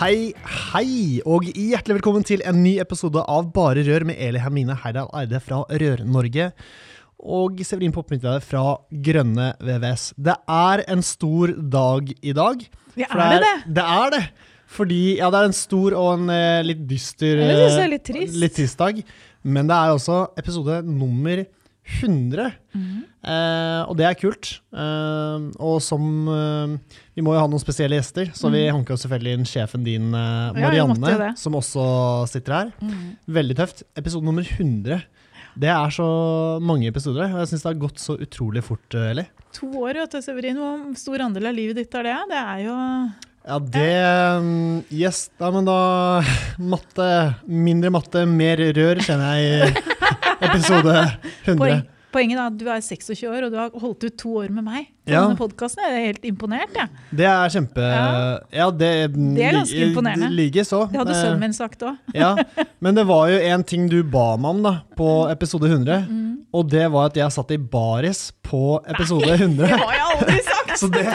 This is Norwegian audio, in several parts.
Hei, hei, og hjertelig velkommen til en ny episode av Bare Rør med Eli Hermine Heidal Eide fra Rør-Norge og Severin Poppmidtveide fra Grønne VVS. Det er en stor dag i dag. Ja, er det det? Det er det. Fordi ja, det er en stor og en eh, litt dyster Jeg synes det er eh, litt trist. litt trist dag. Men det er også episode nummer 100. Mhm. Eh, og det er kult. Eh, og som eh, Vi må jo ha noen spesielle gjester, så vi hanka selvfølgelig inn sjefen din, eh, Mhm. Ja, Marianne, som også sitter her. Mhm. Veldig tøft. Episode nummer 100. Det er så mange episoder, og jeg syns det har gått så utrolig fort, eh, Eli. To år, vet du, Severin. Hvor stor andel av livet ditt er det? Det er jo Ja, det mm, Yes, da, men da Matte. Mindre matte, mer rør, kjenner jeg episode 100. poeng, Poenget er at du er 26 år, og du har holdt ut to år med meg på Ja. denne podcasten. Jeg er helt imponert, Ja. Det er kjempe Ja. Ja, det, Det er ganske imponerende. Like så. Det hadde Eh, sønnen min sagt òg. Ja, men det var jo en ting du ba meg om da, på episode 100, Mm. og det var at jeg satt i baris på episode 100. Det har jeg aldri sagt! Så det,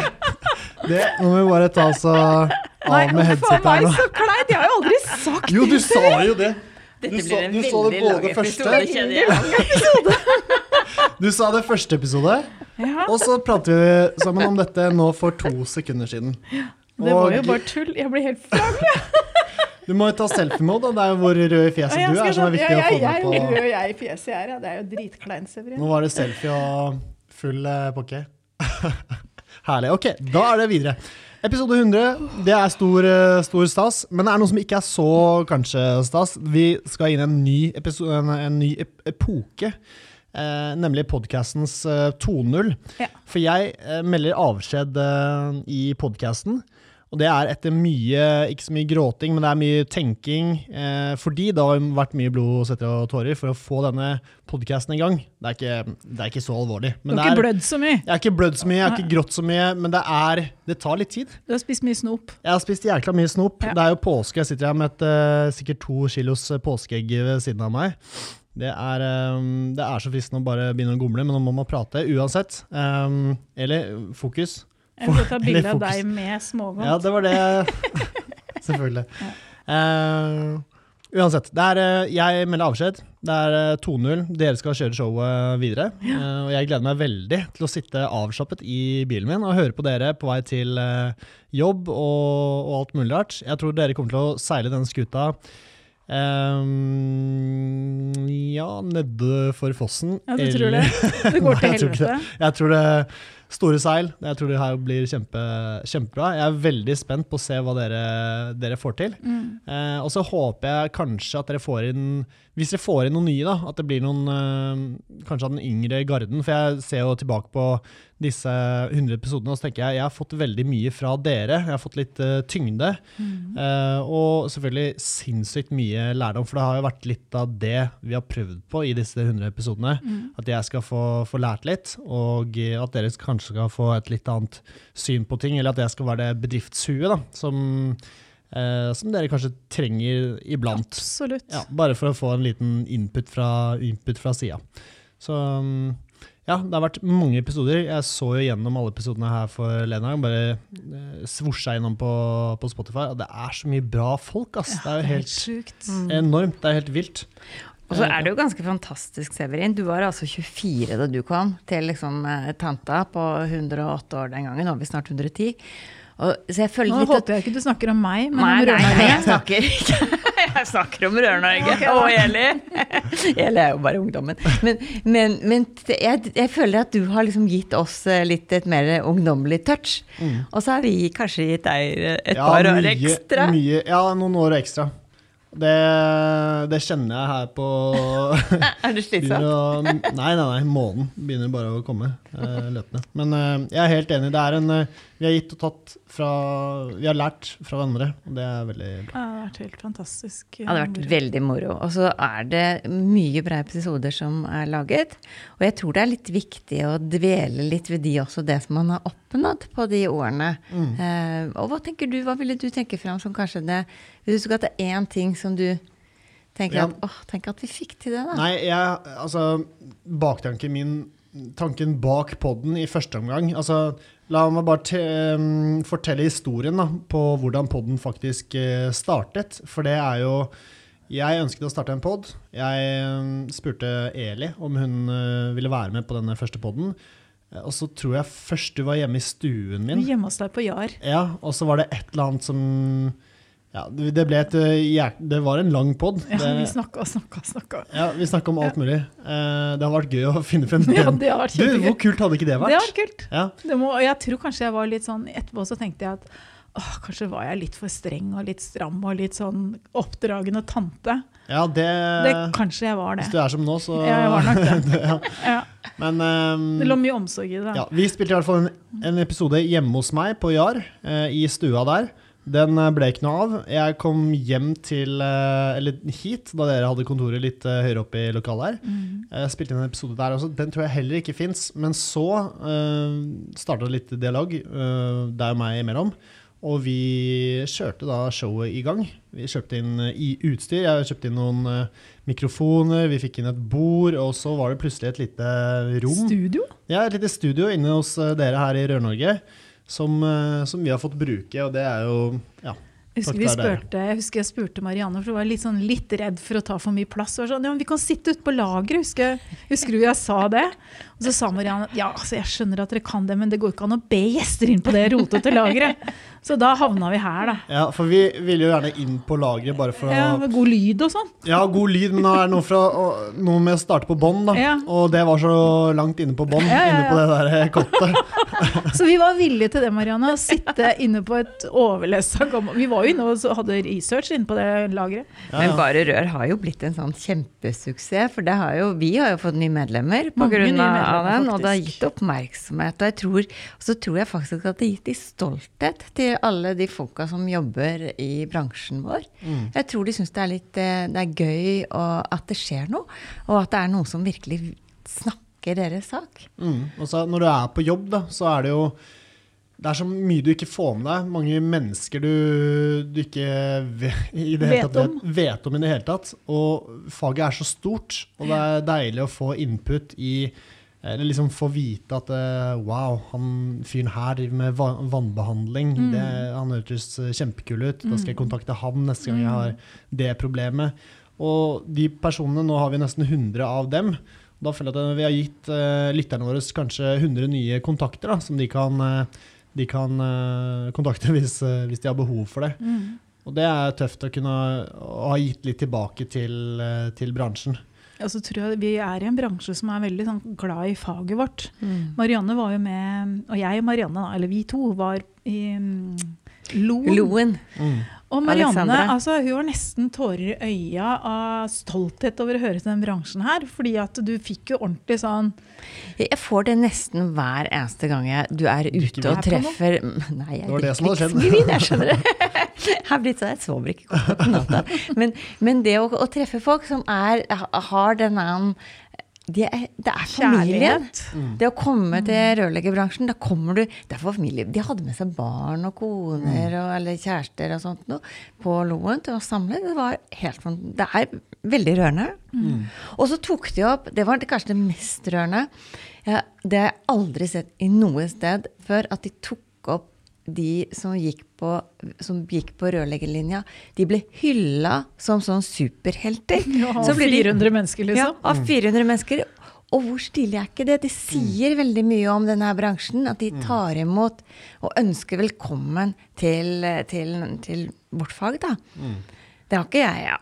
det Nå må vi bare ta oss av med med her nå. Nei, for meg, så kleint! Jeg har jo aldri sagt Jo, du sa jo det! Dette Du en du sa det veldig både lang første- episode. Du sa det første episode, Ja, og så pratet vi sammen om dette nå for to sekunder siden. det var jo bare tull. Jeg blir helt flau. Du må jo ta selfie-mode. Det er jo hvor rød i fjeset Ja, du er, som er viktig ja, ja, få jeg, med jeg, på. rød jeg i fjeset jeg er, ja. Det er jo dritkleint, Severin. Nå var det selfie og full eh, pokke. Herlig. Ok, da er det videre. Episode 100, det er stor, eh, stor stas, men det er noe som ikke er så kanskje stas. Vi skal inn i en ny, episode, en, en ny ep epoke, eh, nemlig podkastens eh, 2.0. Ja. For jeg eh, melder avskjed eh, i podkasten. Og det er etter mye, ikke så mye gråting, men det er mye tenking. Eh, fordi det har vært mye blod, svette og tårer for å få denne podkasten i gang. Det er, ikke, det er ikke så alvorlig. Du har ikke blødd så mye. jeg har ikke blødd så mye, jeg har ikke grått så mye, men det er Det tar litt tid. Du har spist mye snop. Jeg har spist jækla mye snop. Ja. Det er jo påske. Jeg sitter her med et, uh, sikkert to kilos påskeegg ved siden av meg. Det er, um, det er så fristende å bare begynne å gomle, men nå må man prate uansett. Um, eller fokus. Jeg vil ta bilde av deg med smågodt. Ja, det var det. Selvfølgelig. Eh, uansett. Det er, eh, jeg melder avskjed. Det er eh, 2-0. Dere skal kjøre showet videre. Eh, og jeg gleder meg veldig til å sitte avslappet i bilen min og høre på dere på vei til uh, jobb og, og alt mulig rart. Jeg tror dere kommer til å seile denne skuta Um, ja, nede for fossen. Ja, du tror det? Det går til jeg tror det. helvete. jeg tror det Store seil. Jeg tror det her blir kjempe, kjempebra. Jeg er veldig spent på å se hva dere, dere får til. Mm. Eh, og så håper jeg kanskje at dere får inn Hvis dere får inn noen nye, da, at det blir noen eh, Kanskje av den yngre garden. For jeg ser jo tilbake på disse 100 episodene og så tenker jeg jeg har fått veldig mye fra dere. Jeg har fått litt eh, tyngde. Mm. Uh, og selvfølgelig sinnssykt mye lærdom, for det har jo vært litt av det vi har prøvd på i disse 100 episodene. Mm. At jeg skal få, få lært litt, og at dere kanskje skal få et litt annet syn på ting. Eller at jeg skal være det bedriftshuet da, som, eh, som dere kanskje trenger iblant. Absolutt. Ja, bare for å få en liten input fra, input fra sida. Så um, ja, det har vært mange episoder. Jeg så jo gjennom alle episodene her for Lena. Bare eh, svosja innom på, på Spotify. Og det er så mye bra folk, ass. det er jo helt helt enormt. Det er helt vilt. Og så er det jo ganske fantastisk, Severin. Du var altså 24 da du kom til liksom, eh, tanta på 108 år den gangen. Nå er vi snart 110. Og, så jeg føler Nå litt at håper jeg ikke du snakker om meg, men Nei, om nei, nei, jeg snakker ikke Jeg snakker om Rør-Norge Ok, da. og Eli. Eli er jo bare ungdommen. Men, men, men jeg, jeg føler at du har liksom gitt oss eh, litt et mer ungdommelig touch. Og så har vi kanskje gitt deg eh, et Ja, par år mye- ekstra. Mye, ja, noen år ekstra. Det, det kjenner jeg her på Er det begynner slitsomt? å, Nei, nei, nei. Månen begynner bare å komme eh, løpende. Men jeg er helt enig. Det er en Vi har gitt og tatt fra Vi har lært fra hverandre, og det er veldig bra. Ja, Det har vært helt fantastisk. Det har vært veldig moro. Og så er det mye bra episoder som er laget. Og jeg tror det er litt viktig å dvele litt ved de også, det som man har oppnådd på de årene. Mm. Eh, og hva tenker du, hva ville du tenke fram som kanskje det Hvis du skulle hatt én ting som du tenker Ja. at åh, tenk at vi fikk til det, da. Nei, jeg, altså Baktanken min Tanken bak podden i første omgang altså, La meg bare um, fortelle historien da, på hvordan podden faktisk eh, startet. For det er jo Jeg ønsket å starte en pod. Jeg um, spurte Eli om hun eh, ville være med på denne første podden. Eh, Og så tror jeg først du var hjemme i stuen min. Hjemme hos deg på Jar. Ja, og så var det et eller annet som Ja, det ble et eh, Det var en lang pod. Ja, vi snakka og snakka og snakka. ja, vi snakka om alt mulig. Eh, det har vært gøy å finne frem Ja, det har vært Du, hvor kult hadde ikke det Det vært? kult. Ja, Det må, og jeg tror kanskje jeg var litt sånn Etterpå så tenkte jeg at åh, kanskje var jeg litt for streng og litt stram og litt sånn oppdragende tante. ja det, Det, kanskje jeg var det. Hvis du er som nå, så Ja, jeg var nok det. ja. Ja, Men um, det lå mye omsorg i det. ja, vi spilte i hvert fall en, en episode hjemme hos meg på Jar, eh, i stua der. Den eh, ble ikke noe av. Jeg kom hjem til eh, Eller hit, da dere hadde kontoret litt eh, høyere oppe i lokalet her. Mm. Jeg spilte inn en episode der også. Den tror jeg heller ikke fins. Men så uh, starta litt dialog uh, deg og meg imellom. Og vi kjørte da showet i gang. Vi kjøpte inn i utstyr. Jeg kjøpte inn noen mikrofoner, vi fikk inn et bord, og så var det plutselig et lite rom. Studio? Ja, et lite studio inne hos dere her i Rør-Norge. Som, eh, som vi har fått bruke, og det er jo ja, Jeg husker, vi spurte, jeg husker jeg spurte Marianne, for hun var litt, sånn, litt redd for å ta for mye plass. Hun var sånn, ja, men vi kan sitte ute på lageret, husker, husker du jeg sa det? Og så sa Marianne ja, altså, jeg skjønner at dere kan det, men det går ikke an å be gjester inn på det rotete lageret. Så da havna vi her, da. ja, for vi ville jo gjerne inn på lageret bare for å Ja, med god lyd og sånn. Ja, god lyd, men nå er det noe, fra, noe med å starte på bånn, da. Ja. Og det var så langt inne på bånn, Ja, ja, inne på det der kottet. Så vi var villige til det, Marianne. Å sitte inne på et overlessa gammelt Vi var jo inne og hadde research inne på det lageret. Ja, Men. Bare Rør har jo blitt en sånn kjempesuksess. For det har jo, vi har jo fått nye medlemmer medlemmer, den. Og det har gitt oppmerksomhet. Og jeg tror, og så tror jeg faktisk at det har gitt de stolthet til alle de folka som jobber i bransjen vår. Mm. Jeg tror de syns det er litt eh, det er gøy og at det skjer noe. Og at det er noen som virkelig snakker deres sak. Mm. Og så når du er på jobb, da, så er det jo det er så mye du ikke får med deg. Mange mennesker du, du ikke ve- i det hele Vet tatt vet, vet om i det hele tatt. Og faget er så stort, og det er deilig å få input i Eller liksom få vite at eh, wow, han fyren her driver med vannbehandling. Mm. Det, han hørtes eh, kjempekul ut. Da skal jeg kontakte han neste gang jeg Mm. har det problemet. Og de personene, nå har vi nesten 100 av dem. Da føler jeg at vi har gitt eh, lytterne våre kanskje 100 nye kontakter da, som de kan, eh, de kan eh, kontakte hvis, hvis de har behov for det. Mm. Og det er tøft å kunne å ha gitt litt tilbake til, til bransjen. Ja, så tror jeg Vi er i en bransje som er veldig sånn, glad i faget vårt. Marianne var jo med, og jeg og Marianne, da, eller vi to, var i mm, Loen. Loen. Mm. Og Marianne Alexandra. altså, hun var nesten tårer i øya av stolthet over å høre til den bransjen her. Fordi at du fikk jo ordentlig sånn Jeg får det nesten hver eneste gang jeg, du er ute ute og? Er treffer Nei, jeg Det var det drikker som hadde skjedd. jeg skjønner det. Jeg har blitt sånn, jeg sover ikke godt på natta. Men, men det å, å treffe folk som er, har den det er, det er familien. Mm. Det å komme til rørleggerbransjen, da kommer du Det er for familie. De hadde med seg barn og koner og, eller kjærester og sånt noe på Loen til å samle. Det var helt Det er veldig rørende. Og så tok de opp Det var kanskje det mest rørende. Ja, det har jeg aldri sett i noe sted før, at de tok opp de som gikk på, som gikk på rørleggerlinja. De ble hylla som sånn superhelter. Ja, Så de- 400 mennesker, ja, liksom. av 400 mennesker. Og hvor stilig er ikke det? Det sier veldig mye om denne bransjen. At de tar imot og ønsker velkommen til, til, til vårt fag, da. Det har ikke jeg ja.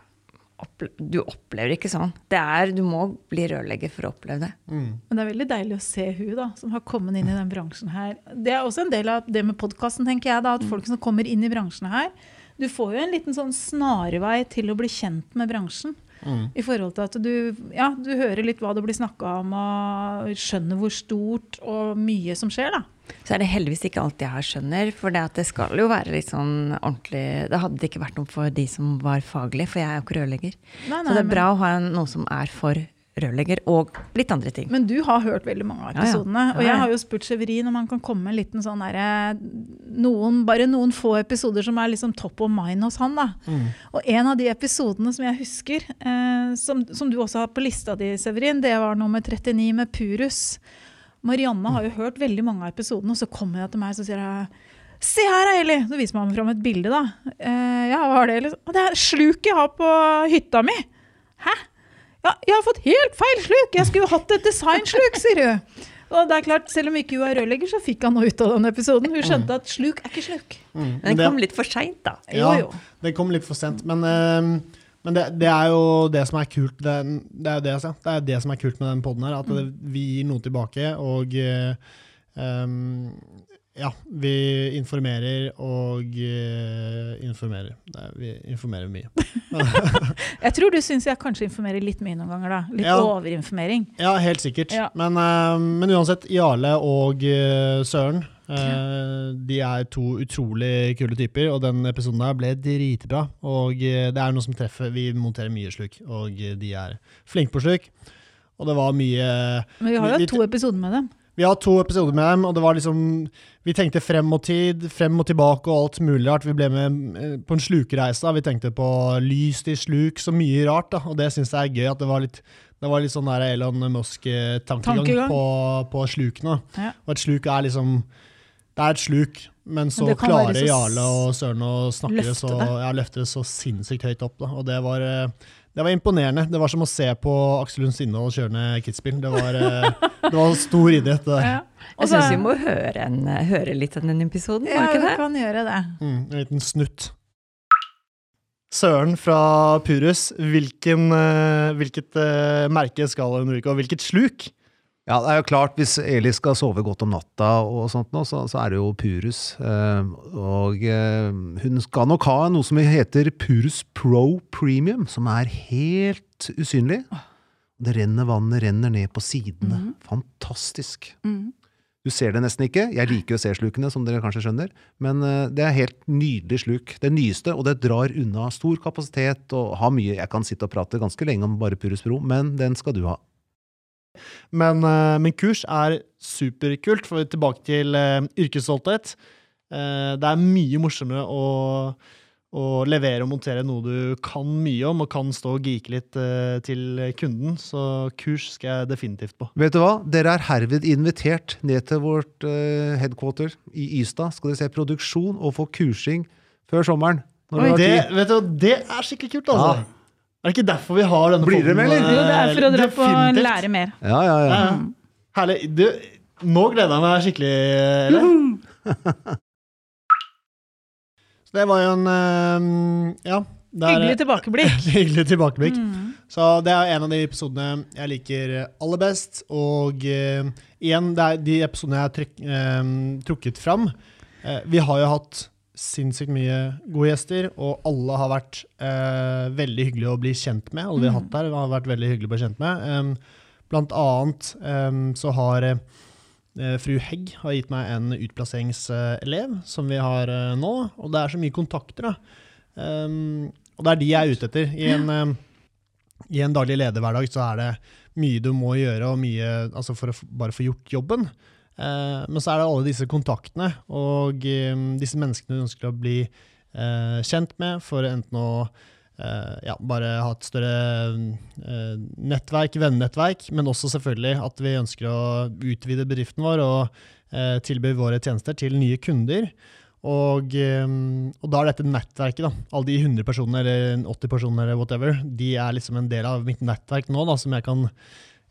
Opple Du opplever ikke sånn. Det er, du må bli rørlegger for å oppleve det. Mm. Men det er veldig deilig å se hun da, som har kommet inn i den bransjen her. Det er også en del av det med podkasten, tenker jeg. da, At folk som kommer inn i bransjen her, du får jo en liten sånn snarvei til å bli kjent med bransjen. Mm. I forhold til at du, ja, du hører litt hva det blir snakka om, og skjønner hvor stort og mye som skjer. da. Så er det heldigvis ikke alt jeg her skjønner, for det, at det skal jo være litt sånn ordentlig Det hadde ikke vært noe for de som var faglige, for jeg er jo ikke rørlegger. Nei, Så det er bra å ha noe som er for rørlegger, og litt andre ting. Men du har hørt veldig mange av Ja, ja. episodene. Ja, Og jeg har jo spurt Severin om han kan komme med en liten sånn derre noen, Bare noen få episoder som er liksom top of mind hos han. da. Mm. Og en av de episodene som jeg husker, eh, som, som du også har på lista di, Severin, det var nummer 39 med Purus. Marianne har jo hørt veldig mange av episodene, og så kommer hun til meg og sier jeg Se her, Eli! Så viser man fram et bilde, da. Eh, ja, hva er det? Liksom? Det er sluket jeg har på hytta mi. Hæ? Ja, jeg har fått helt feil sluk! Jeg skulle jo hatt et designsluk, sier hun. Og det er klart, Selv om ikke hun er rørlegger, så fikk han noe ut av den episoden. Hun skjønte at sluk er ikke sluk. Mm. Men den kom litt for seint, da. Ja, jo. det kom litt for sent. Men, eh, men det, det er jo det som er kult det, det er det, det er det som er kult med den poden her. At det, vi gir noe tilbake, og em, ja, vi informerer og uh, informerer. Er, vi informerer mye. Jeg tror du syns jeg kanskje informerer litt mye noen ganger, da. Litt Ja. overinformering. Ja, helt sikkert. Ja. Men, uh, men uansett, Jarle og uh, Søren de er to utrolig kule typer, og den episoden der ble dritbra. Og eh, det er noe som treffer. Vi monterer mye sluk, og eh, de er flinke på sluk. Og det var mye Men vi har jo to episoder med dem. Vi har to episoder med dem, og det var liksom Vi tenkte frem og tid, frem og tilbake og alt mulig rart. Vi ble med eh, på en slukereise. Vi tenkte på lys til sluk, så mye rart. da. Og det syns jeg er gøy. at det var litt det var litt sånn Elon Musk-tankegang Tankegang. på, på slukene. Ja. Og et sluk er liksom Det er et sluk, men så men klarer så Jarle og Søren å snakke det så, ja, løfte det så sinnssykt høyt opp. Da. Og det var, eh, det var imponerende. Det var som å se på Aksel Lund Svindal kjøre ned Kitzbühel. Det var, eh, det var stor idrett. Det der. Ja. Jeg syns vi må høre, en, høre litt av den episoden, ja, vi kan gjøre det. Mm, en liten snutt. Søren fra Purus, hvilken, eh, hvilket eh, merke skal hun bruke, og hvilket sluk? Ja, det er jo klart, hvis Eli skal sove godt om natta og sånt nå, så, så er det jo Purus. Eh, og eh, hun skal nok ha noe som heter Purus Pro Premium, som er helt usynlig. Det renner vannet renner ned på sidene. Fantastisk. Du ser det nesten ikke. Jeg liker jo å se slukene, som dere kanskje skjønner. Men eh, det er helt nydelig sluk. Det nyeste, og det drar unna stor kapasitet og har mye. Jeg kan sitte og prate ganske lenge om bare Purus Pro, men den skal du ha. Men, eh, men kurs er superkult, for tilbake til eh, yrkesstolthet. Eh, det er mye morsommere å, å levere og montere noe du kan mye om, og kan stå og geeke litt til kunden. Så kurs skal jeg definitivt på. Vet du hva? Dere er herved invitert ned til vårt headquarter i Ystad. Skal dere se produksjon og få kursing før sommeren. Oi, det, vet du, det er skikkelig kult, altså. Ja. Er det ikke derfor vi har denne Blir det med, eller? Jo, det er for å eh, dra på å lære mer. Ja, ja, ja. Herlig. Du, nå gleder jeg meg skikkelig, eller? Så det var jo en eh, Ja. det er- Hyggelig tilbakeblikk. Hyggelig tilbakeblikk. Mm. Så det er en av de episodene jeg liker aller best. Og uh, igjen, det er de episodene jeg har eh, trukket fram. Uh, vi har jo hatt sinnssykt mye gode gjester, og alle har vært eh, veldig hyggelige å bli kjent med. Alle vi har hatt der har vært veldig hyggelige å bli kjent med. Um, blant annet um, så har eh, fru Hegg har gitt meg en utplasseringselev som vi har eh, nå, og det er så mye kontakter, da. Um, og det er de jeg er ute etter. I en, i en daglig lederhverdag så er det mye du må gjøre, og mye altså for å bare få gjort jobben. Eh, men så er det alle disse kontaktene og eh, disse menneskene du ønsker å bli eh, kjent med, for enten å ja, bare ha et større nettverk, vennenettverk, men også selvfølgelig at vi ønsker å utvide bedriften vår og tilby våre tjenester til nye kunder. Og, og da er dette nettverket, da. Alle de 100 personene eller 80 personene eller whatever, de er liksom en del av mitt nettverk nå, da, som jeg kan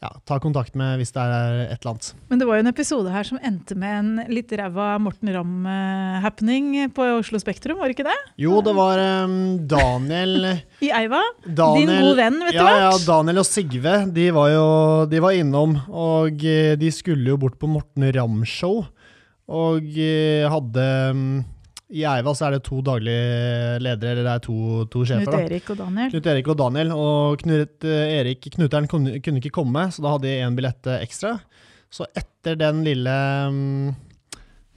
ja, ta kontakt med hvis det er et eller annet. Men det var jo en episode her som endte med en litt ræva Morten Ramm-happening på Oslo Spektrum, var det ikke det? Jo, det var um, Daniel I Eiva. Daniel, Din gode venn, vet du ja, hvert. Ja, Daniel og Sigve de var jo de var innom, og eh, de skulle jo bort på Morten Ramm-show. Og eh, hadde mm, I Eiva så er det to daglige ledere, eller det er to, to sjefer. Knut da. Erik og Daniel. Knut Erik og Daniel. Og Knut Erik Knuteren kunne, kunne ikke komme, så da hadde de én billett eh, ekstra. Så etter den lille mm,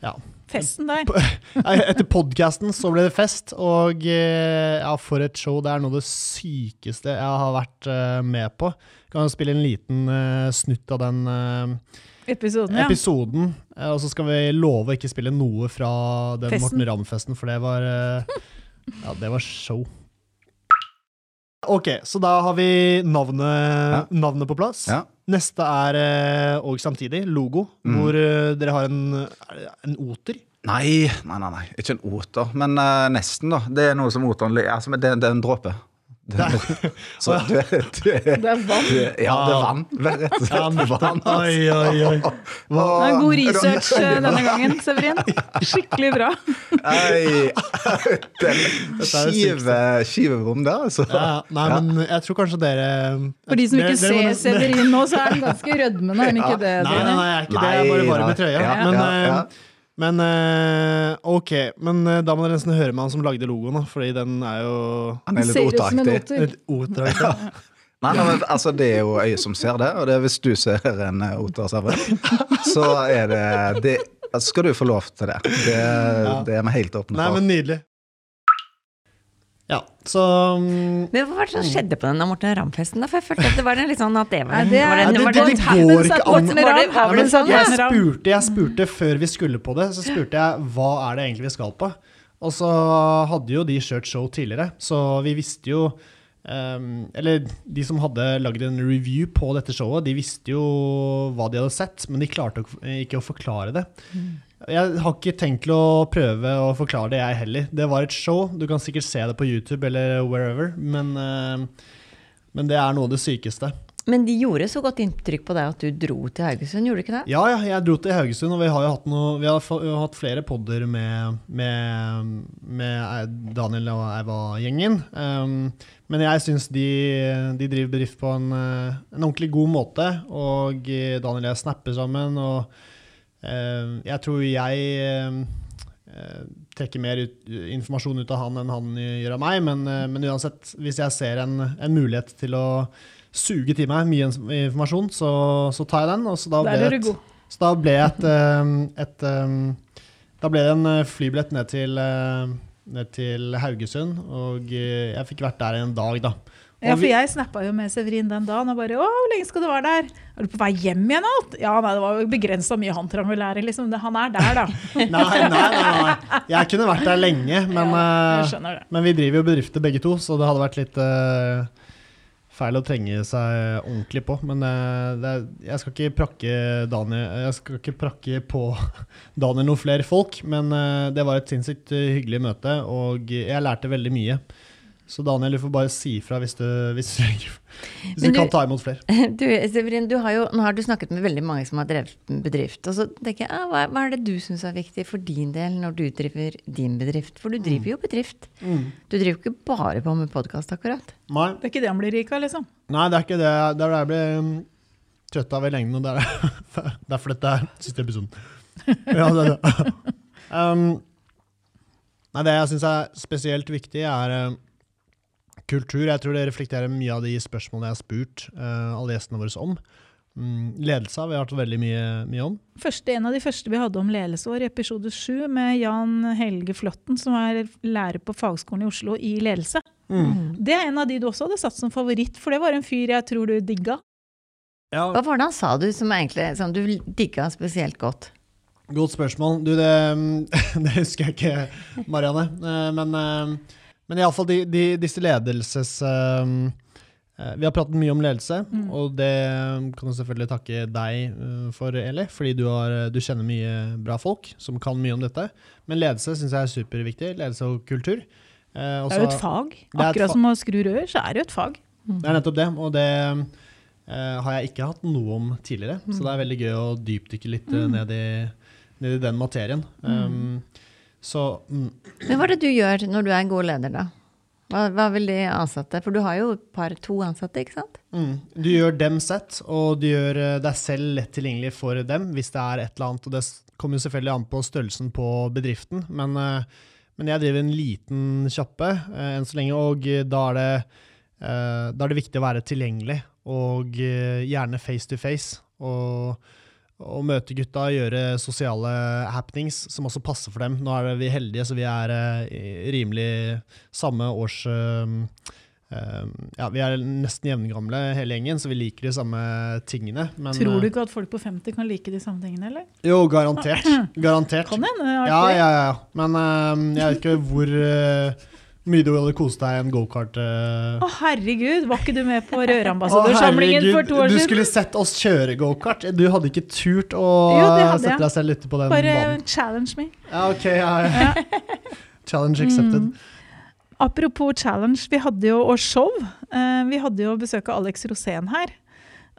Ja, Festen der. Etter podkasten så ble det fest, og eh, ja, for et show. Det er noe av det sykeste jeg har vært eh, med på. Kan jo spille en liten eh, snutt av den eh, Episoden, ja. episoden, eh, og så skal vi love å ikke spille noe fra den Festen. Morten Ramm-festen, for det var eh, Ja, det var show. Ok, så da har vi navnet, navnet på plass. Ja. Neste er eh, og samtidig logo, Mm. hvor dere har en, en oter. Nei, nei, nei, nei, ikke en oter, men uh, nesten, da. Det er noe som oteren altså, det, det er en dråpe. Det, så du, er- du, er- Det er vann. du, er- ja, det er vann. Rett og slett vann. altså. Oi, oi, oi. Det er god research eh, denne gangen, Severin. Skikkelig bra. Ei, den skive, skivebom der, altså. Ja, nei, men jeg tror kanskje dere For de som ikke dere- dere ser Severin nå, så er han ganske rødmende, er han ikke det? Nei, nei, nei, jeg er ikke det. Jeg er bare varm i trøya. Men ja, ja. eh, men eh, ok, men eh, da må dere nesten høre med han som lagde logoen, da, fordi den er jo Han er Ser ut som en oter. oter. ja. Nei, nei, men altså, det er jo øyet som ser det, og det er hvis du ser en eh, oter, så er det, det Skal du få lov til det. Det, det er vi helt åpne Nei, men nydelig. Ja, så um, Men hva var det som skjedde på den Morten Ramm-festen? da? For jeg følte at det var en litt sånn at det var Nei, det var Nei, det- det- det- det går ikke an. Sånn? jeg spurte, jeg spurte før vi skulle på det, så spurte jeg hva er det egentlig vi skal på. Og så hadde jo de kjørt show tidligere, så vi visste jo um, Eller de som hadde lagd en review på dette showet, de visste jo hva de hadde sett, men de klarte ikke å forklare det. Jeg har ikke tenkt til å prøve å forklare det, jeg heller. Det var et show. Du kan sikkert se det på YouTube eller wherever, men, ehm, men det er noe av det sykeste. Men de gjorde så godt inntrykk på deg at du dro til Haugesund, gjorde du ikke det? Ja, ja, jeg dro til Haugesund, og vi har jo hatt, noe, vi har har hatt flere podder med, med, med Daniel og Eiva-gjengen. Um, men jeg syns de, de driver bedrift på en, eh, en ordentlig god måte, og eh, Daniel og jeg snapper sammen. og eh, jeg tror jeg eh, trekker mer ut, informasjon ut av han enn han gjør av meg, men, eh, men uansett, hvis jeg ser en, en mulighet til å suge til meg mye informasjon, så, så tar jeg den. Og så da ble det et, da ble et, et Da ble det en flybillett ned til, ned til Haugesund, og jeg fikk vært der en dag, da. Og Ja, for jeg snappa jo med Severin den dagen og bare 'Å, hvor lenge skal du være der?' 'Er du på vei hjem igjen alt?' Ja, nei, det var jo begrensa mye han trang å lære, liksom. Han er der, da. nei, nei, nei, nei. Jeg kunne vært der lenge, men, Ja, det. men vi driver jo bedrifter begge to, så det hadde vært litt uh, feil å trenge seg ordentlig på. Men uh, det er, jeg skal ikke prakke Daniel Jeg skal ikke prakke på Daniel noen flere folk, men uh, det var et sinnssykt hyggelig møte, og jeg lærte veldig mye. Så Daniel, du får bare si ifra hvis du, hvis, hvis du, du kan ta imot flere. Du, Severin, du har jo, nå har du snakket med veldig mange som har drevet en bedrift. Og så tenker jeg, ah, hva, hva er det du syns er viktig for din del når du driver din bedrift? For du driver jo bedrift. Du driver ikke bare på med podkast, akkurat. Nei, Det er ikke det han blir rik av, liksom. nei, det er ikke det. Det er det jeg blir um, trøtt av i lengden, og det er derfor dette er siste episoden. Ja, det er det. Um, nei, det jeg syns er spesielt viktig, er um, kultur. Jeg tror det reflekterer mye av de spørsmålene jeg har spurt uh, alle gjestene våre om. Mm, ledelse har vi hatt veldig mye, mye om. Første, en av de første vi hadde om ledelse var i episode sju med Jan Helge Flåtten, som er lærer på Fagskolen i Oslo i ledelse. Det er en av de du også hadde satt som favoritt, for det var en fyr jeg tror du digga. Ja, Hva var det han sa du som egentlig som du digga spesielt godt? Godt spørsmål. Du, det, det husker jeg ikke, Marianne. Eh, Men, eh, men iallfall de, de, disse ledelses... eh, eh, Vi har pratet mye om ledelse, og det kan jeg selvfølgelig takke deg eh, for, Eli. Fordi du, har, du kjenner mye bra folk som kan mye om dette. Men ledelse syns jeg er superviktig. Ledelse og kultur. Eh, Det er jo et fag. Er et Akkurat fa- som å skru rør, så er det jo et fag. Det er nettopp det, og det eh, har jeg ikke hatt noe om tidligere. Så det er veldig gøy å dypdykke litt eh, ned, i, ned i den materien. Um, så mm, Men hva er det du gjør når du er en god leder, da? Hva, hva vil de ansatte? For du har jo et par, to ansatte, ikke sant? mm, du gjør dem sett, og du gjør eh, deg selv lett tilgjengelig for dem hvis det er et eller annet. Og det kommer jo selvfølgelig an på størrelsen på bedriften, men, eh, Men jeg driver en liten kjappe eh, enn så lenge, og da er det da er det viktig å være tilgjengelig, og gjerne face to face. Og, og møte gutta, gjøre sosiale happenings som også passer for dem. Nå er vi heldige, så vi er eh, rimelig samme års eh, eh, Ja, vi er nesten jevngamle hele gjengen, så vi liker de samme tingene. Men, Tror du ikke at folk på 50 kan like de samme tingene, eller? Jo, garantert. Garantert. Kan hende. Ja, ja, ja. Men jeg vet ikke hvor mye du hadde kost deg i en gokart. Uh... Å herregud, var ikke du med på Å, Rørambassadørsamlingen for to år siden? Du skulle sett oss kjøre gokart. Du hadde ikke turt å Jo, sette deg selv ute på den Bare banen. challenge me. Ja, ok, ja, ja. Challenge accepted. Mm. Apropos challenge, vi hadde jo, og show. eh, vi hadde jo besøk av Alex Rosén her.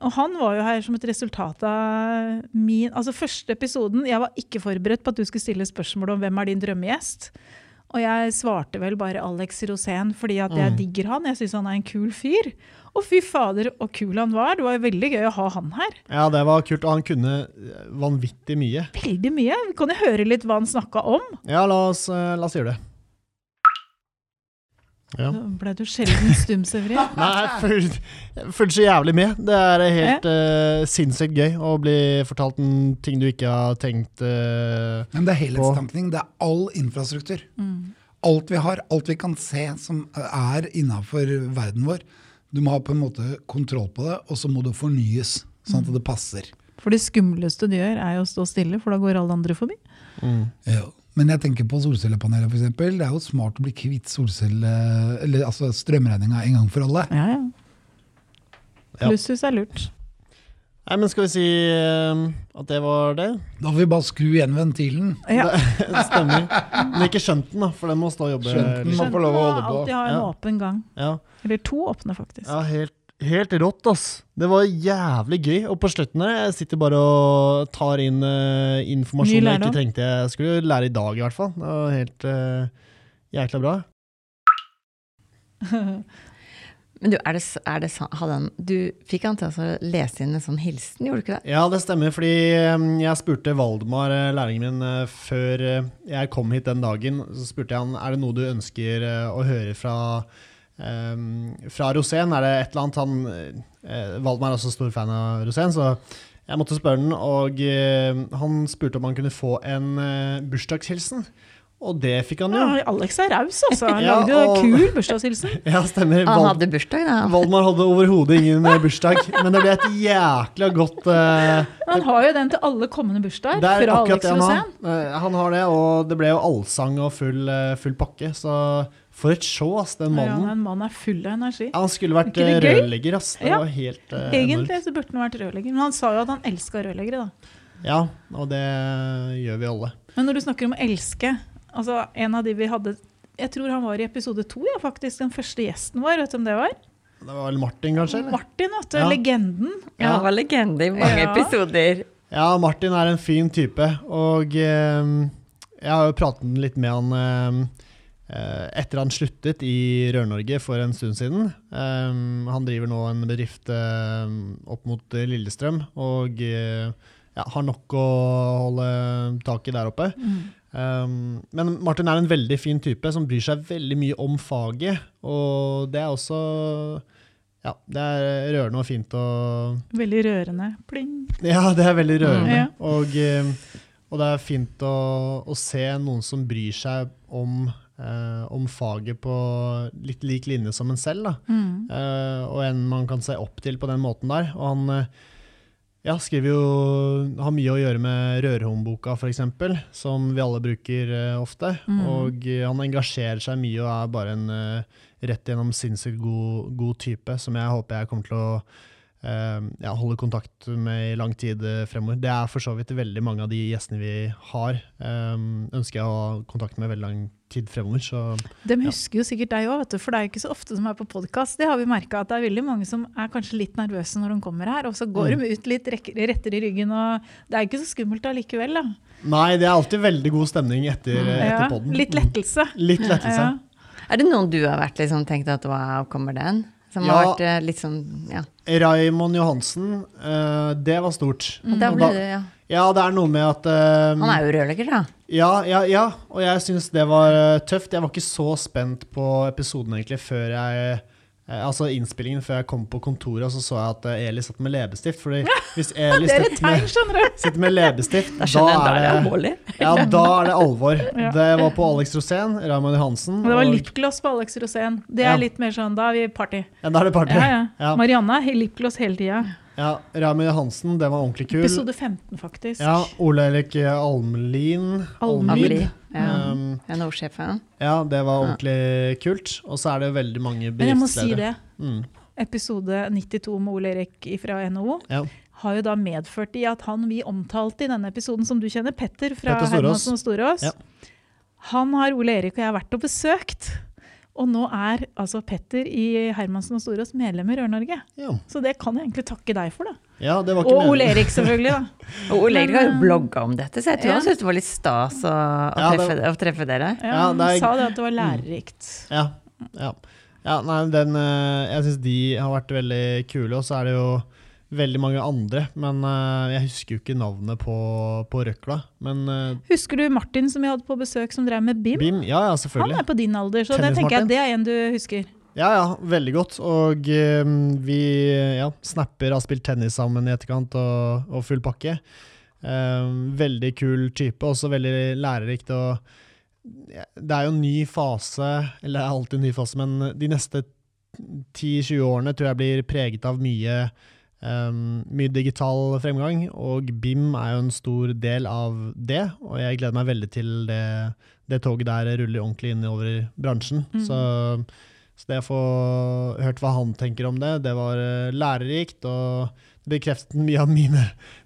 Og han var jo her som et resultat av min Altså første episoden Jeg var ikke forberedt på at du skulle stille spørsmål om hvem er din drømmegjest. Og jeg svarte vel bare Alex Rosén fordi at jeg Mm. digger han. Jeg syns han er en kul fyr. Og fy fader, og kul han var. Det var veldig gøy å ha han her. Ja, det var kult. Og han kunne eh, vanvittig mye. Veldig mye. Kan jeg høre litt hva han snakka om. Ja, la oss, eh, la oss gjøre det. Ja. Ble du sjelden stum, Severin. Nei, jeg følte så jævlig med. Det er helt eh, sinnssykt gøy å bli fortalt en ting du ikke har tenkt uh, Men det er helhetstankning. Det er all infrastruktur. Mm. Alt vi har, alt vi kan se som er innafor verden vår. Du må ha på en måte kontroll på det, og så må det fornyes, sånn at det passer. For det skumleste du gjør, er jo å stå stille, for da går alle andre forbi. Ja. Men jeg tenker på solcellepaneler, f.eks. Det er jo smart å bli kvitt solcelle, eller altså strømregninga en gang for alle. Ja, ja. Ja. Plusshus er lurt. Nei, men skal vi si eh, at det var det? Da får vi bare skru igjen ventilen. Ja. Det stemmer. Men ikke skjønt den, da, for den må stå og jobbe. Skjønt den. må Man lov å holde på. alltid ha en Ja. åpen gang. Ja, Eller to åpne, faktisk. ja helt, helt rått, ass. Det var jævlig gøy. Og på slutten her, jeg sitter bare og tar inn uh, informasjon jeg ikke trengte jeg skulle lære i dag, i hvert fall. Det var helt uh, jækla bra. Men du, er det, er det hadde han, du fikk han til å lese inn en sånn hilsen, gjorde du ikke det? Ja, det stemmer, fordi eh, jeg spurte Valdemar, lærlingen min, før jeg kom hit den dagen. Så spurte jeg han er det noe du ønsker å høre fra, eh, fra Rosén. Er det et eller annet han eh, Valdemar er også stor fan av Rosén, så jeg måtte spørre den. Og eh, han spurte om han kunne få en eh, bursdagshilsen. Og det fikk han jo. Ja, Alex er raus, altså. Han Ja, lagde jo og- kul bursdagshilsen. Ja, stemmer. Han hadde bursdag, da. Valdemar hadde overhodet ingen eh, bursdag, men det ble et jækla godt uh... Han har jo den til alle kommende bursdager er fra Alex det han har. Eh, Han har det, og det ble jo allsang og full, full pakke. Så for et show, ass, den Ja, han er mannen. en mann er full av energi. Han skulle vært rørlegger, ass. Det Ja. var helt uh, Egentlig så burde han vært rørlegger, men han sa jo at han elska rørleggere, da. Ja, og det gjør vi alle. Men når du snakker om å elske altså En av de vi hadde Jeg tror han var i episode to, ja, faktisk. Den første gjesten vår. Vet du hvem det var? Det var vel Martin, kanskje? eller? Martin, vet du. Ja. Ja, han var legende i mange Ja. episoder. Ja, Martin er en fin type, og eh, jeg har jo pratet litt med han eh, eh, etter han sluttet i Rør-Norge for en stund siden. Eh, han driver nå en bedrift eh, opp mot eh, Lillestrøm, og eh, ja, har nok å holde tak i der oppe. Um, men Martin er en veldig fin type som bryr seg veldig mye om faget, og det er også ja, det er rørende og fint å Veldig rørende. Pling. ja, det er veldig rørende. Mm. Ja. Og, eh, og det er fint å, å se noen som bryr seg om, eh, om faget på litt lik linje som en selv. Mm. Eh, og en man kan se opp til på den måten der. Og han ja, skriver jo Har mye å gjøre med Rørhåndboka, f.eks., som vi alle bruker uh, ofte. Mm. Og eh, han engasjerer seg mye og er bare en uh, rett gjennom sinnssykt god, god type, som jeg håper jeg kommer til å ja, holde kontakt med i lang tid eh, fremover. Det er for så vidt veldig mange av de gjestene vi har, eh, ønsker jeg å ha kontakt med veldig lang tid fremover. Så De husker jo sikkert deg òg, for det er jo ikke så ofte som er på podkast. Det har vi merka at det er veldig mange som er kanskje litt nervøse når de kommer her, og så går Mm. de ut litt rettere i ryggen, og det er ikke så skummelt allikevel, da. nei, det er alltid veldig god stemning etter, eh, etter Ja, podden. litt lettelse. Litt lettelse. Ja. Er det noen du har vært liksom tenkt at wow, kommer den? Som Ja. har vært eh, litt sånn, ja. Raymond Johansen, eh, det var stort. Og da ble det, ja. Ja, det er noe med at um, Han er jo rørlegger, da. Ja, ja, ja. Og jeg syns det var tøft. Jeg var ikke så spent på episoden egentlig før jeg Altså innspillingen før jeg kom på kontoret, så så jeg at eh, Eli satt med leppestift. Fordi hvis Eli er sitter med, sitter med leppestift, Da da er. Ja, da er det alvor. Ja. Det var på Alex Rosén, Raymond Johansen Og det var lipgloss på Alex Rosén. Det Ja. er litt mer sånn, da er vi party. Ja, da er det party. Ja, ja. Ja. Marianne har lipgloss hele tida. Ja, Rami Hansen, det var ordentlig kul. Episode 15, faktisk. Ja, Ole Erik Almelin. Almlid. Ja. Um, NHO-sjefen. ja, det var ordentlig kult. Og så er det veldig mange Men jeg må si det. Mm. Episode 92 med Ole Erik fra NHO Ja. har jo da medført i at han vi omtalte i denne episoden, som du kjenner, Petter fra Petter Storås. Hermansen og Storås, Ja. han har Ole Erik og jeg vært og besøkt. Og nå er altså Petter i Hermansen og Storås medlem i Rør-Norge. Ja. Så det kan jeg egentlig takke deg for, da. ja, det var ikke Og Ole Erik, selvfølgelig. da. Og Ole Erik har jo blogga om dette, så jeg tror ja. han syntes det var litt stas å, å, Ja, det- treffe, å treffe dere. Ja, han det er- sa det at det var lærerikt. Ja. ja. ja nei, den eh, Jeg syns de har vært veldig kule, og så er det jo veldig mange andre. Men uh, jeg husker jo ikke navnet på, på røkla. Men uh, Husker du Martin som vi hadde på besøk, som drev med BIM? Bim, ja ja, Han er på din alder, så det tenker jeg det er en du husker. Ja ja, veldig godt. Og uh, vi ja, snapper har spilt tennis sammen i etterkant, og, og full pakke. Veldig kul type, også veldig lærerikt. og Det er jo en ny fase, eller det er alltid en ny fase, men de neste 10-20 årene tror jeg blir preget av mye, um, mye digital fremgang, og BIM er jo en stor del av det. Og jeg gleder meg veldig til det, det toget der ruller ordentlig innover i bransjen. Mm. Så, så det å få hørt hva han tenker om det, det var eh, lærerikt. og det bekreftet mye av mine,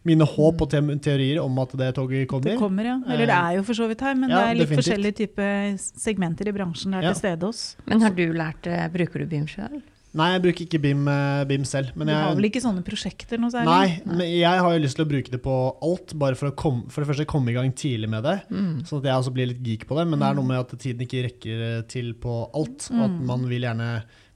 mine håp og teorier om at det toget kommer. Det kommer, ja. Eller det er jo for så vidt her, men Ja, det er litt definitivt. forskjellige typer segmenter i bransjen der Ja. til stede hos. Men har du lært det? Bruker du BIM sjøl? Nei, jeg bruker ikke BIM, eh, BIM selv. Men du jeg, har vel ikke sånne prosjekter noe særlig? Nei, men jeg har jo lyst til å bruke det på alt, bare for komme, for det første komme i gang tidlig med det. Mm. Sånn at jeg også blir litt geek på det. Men det er noe med at tiden ikke rekker eh, til på alt. Og at Mm. man vil gjerne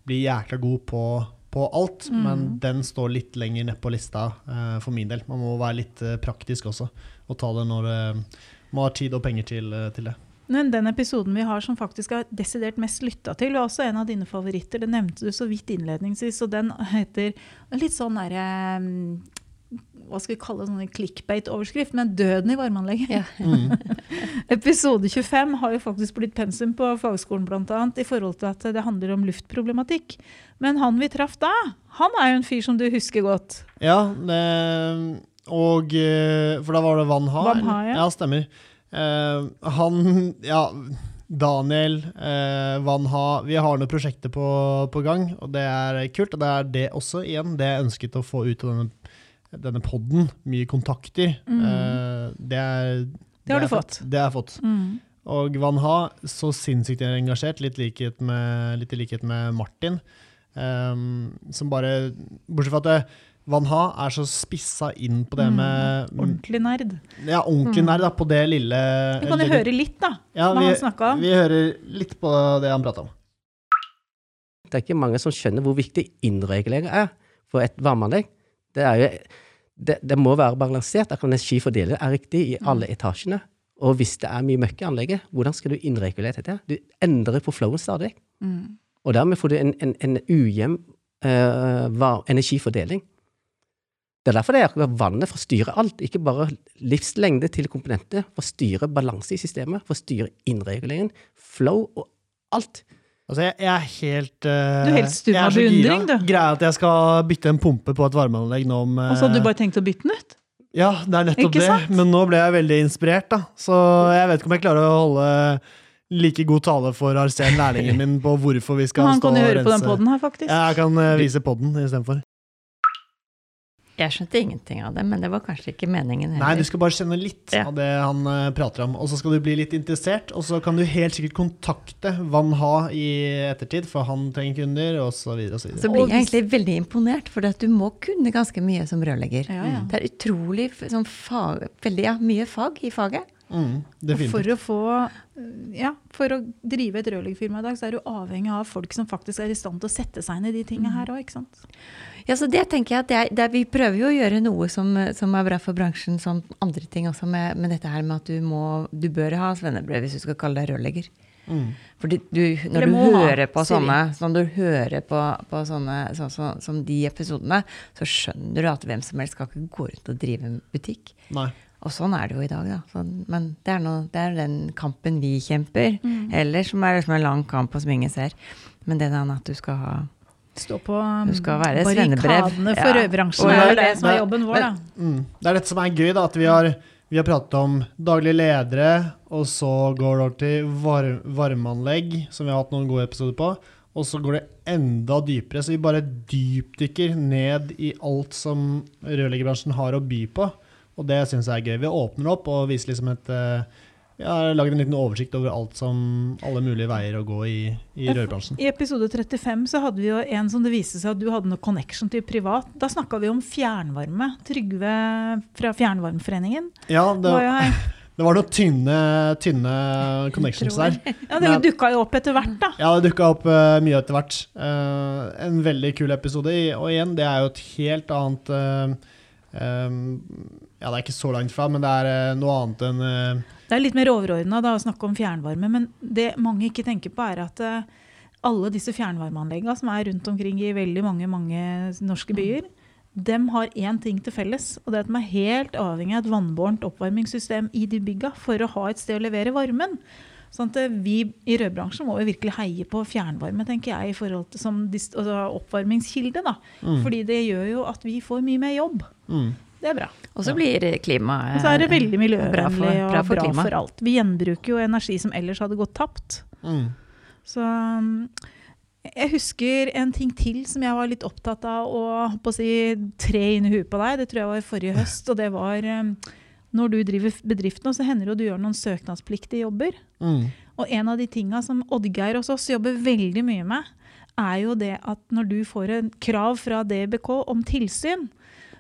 bli jækla god på, på alt, Mm. men den står litt lenger ned på lista uh, for min del. Man må være litt uh, praktisk også, og ta det når uh, man har tid og penger til, til det. Men den episoden vi har som faktisk er desidert mest lytta til, var også en av dine favoritter. Det nevnte du så vidt innledningsvis, og den heter litt sånn derre hva skal vi kalle det, sånn clickbait-overskrift, men 'Døden i varmeanlegget'. Ja. Mm. Episode 25 har jo faktisk blitt pensum på fagskolen bl.a. i forhold til at det handler om luftproblematikk. Men han vi traff da, han er jo en fyr som du husker godt. Ja, det, og eh, For da var det Van Ha? Van Ha, ja. ja. stemmer. Eh, han Ja, Daniel, uh, Van Ha Vi har noen prosjekter på, på gang, og det er kult. Og det er det også, igjen, det jeg ønsket å få ut av denne, denne podden. Mye kontakter. Eh, det er Mm. Det har det du fått. fått. Det har jeg fått. Og Van Ha, så sinnssykt engasjert, litt, likhet med, litt i likhet med Martin. um, som bare Bortsett fra at det, Van Ha er så spissa inn på det Mm, med Ordentlig nerd. Ja, ordentlig nerd da, på det lille Vi kan jo høre litt, da, ja, hva vi, han snakka om. Vi hører litt på det han prata om. Det er ikke mange som skjønner hvor viktig innregulering er for et varmeanlegg. Det, er jo, det, det må være balansert, at energifordeling er riktig i alle etasjene. Og hvis det er mye møkk i anlegget, hvordan skal du innregulere dette? Du endrer på flowen stadig. Og dermed får du en, en, en ujevn uh, energifordeling. Det er derfor det er akkurat vannet for å styre alt, ikke bare livslengde til komponentene. for å styre balanse i systemet, for å styre innreguleringen, flow og alt. Altså, jeg, jeg er helt uh, Du er helt stum av beundring, du. Greia at jeg skal bytte en pumpe på et varmeanlegg nå om Og så hadde eh, du bare tenkt å bytte den ut? Ja, det er nettopp det. Men nå ble jeg veldig inspirert, da. Så jeg vet ikke om jeg klarer å holde like god tale for Arsen, lærlingen min, på hvorfor vi skal stå Han stå kan jo høre på den rense. poden her, faktisk. Ja, jeg kan eh, vise podden istedenfor. Jeg skjønte ingenting av det, men det var kanskje ikke meningen heller. Nei, du skal bare kjenne litt Ja. av det han eh, prater om. Og så skal du bli litt interessert, og så kan du helt sikkert kontakte Van Ha i ettertid, for han trenger kunder, og så videre og så Så blir jeg egentlig veldig imponert, for du må kunne ganske mye som rørlegger. Ja, ja. Det er utrolig sånn fag, veldig, ja, mye fag i faget. Mm, Og for å få ja, for å drive et rørleggerfirma i dag, så er du avhengig av folk som faktisk er i stand til å sette seg inn i de tingene her òg, ikke sant. Ja, så det tenker jeg at det er, det er, Vi prøver jo å gjøre noe som, som er bra for bransjen, som andre ting også, med, med dette her med at du må Du bør ha svennebrev hvis du skal kalle deg rørlegger. Fordi du, når du ha, hører på sier sånne Når du hører på, på sånne så, som som de episodene, så skjønner du at hvem som helst skal ikke gå rundt og drive en butikk. Nei. Og sånn er det jo i dag, da. Sånn, men det er, noe, det er den kampen vi kjemper. Mm. Eller som er liksom en lang kamp, og som ingen ser. Men det der at du skal ha Stå på svennebrev. barrikadene for Ja. rødbransjen. Og Det er det- som er jobben vår, da. Mm. Det er dette som er gøy, da, at vi har, vi har pratet om daglige ledere, og så går det over til var, varmeanlegg, som vi har hatt noen gode episoder på. Og så går det enda dypere, så vi bare dypdykker ned i alt som rørleggerbransjen har å by på. Og det syns jeg er gøy. Vi åpner opp og viser liksom et eh, Vi har laget en liten oversikt over alt som alle mulige veier å gå i, i rørbransjen. I episode 35 så hadde vi jo en som det viste seg at du hadde noe connection til privat. Da snakka vi om fjernvarme. Trygve fra Fjernvarmeforeningen Ja, det, var jo her. det var noen tynne, tynne connections der. Ja, det dukka jo opp etter hvert, da. Ja, det dukka opp uh, mye etter hvert. Uh, en veldig kul episode. Og igjen, det er jo et helt annet uh, um, Ja, det er ikke så langt fra, men det er noe annet enn Det er litt mer overordna å snakke om fjernvarme, men det mange ikke tenker på, er at eh, alle disse fjernvarmeanleggene som er rundt omkring i veldig mange, mange norske byer, dem har én ting til felles, og det er at de er helt avhengig av et vannbårent oppvarmingssystem i de bygga for å ha et sted å levere varmen. Sånn at eh, Vi i rødbransjen må jo virkelig heie på fjernvarme tenker jeg, i forhold til som altså oppvarmingskilde. da. Fordi det gjør jo at vi får mye mer jobb. mm. Det er bra. Og så blir klimaet Og så er det veldig miljøvennlig bra for- og bra for bra klimaet. for alt. Vi gjenbruker jo energi som ellers hadde gått tapt. Mm. Så um, jeg husker en ting til som jeg var litt opptatt av å, på å si, tre inn i huet på deg. Det tror jeg var forrige høst. Og det var um, når du driver bedrift nå, så hender det jo du gjør noen søknadspliktige jobber. Mm. Og en av de tinga som Oddgeir hos oss jobber veldig mye med, er jo det at når du får en krav fra DBK om tilsyn,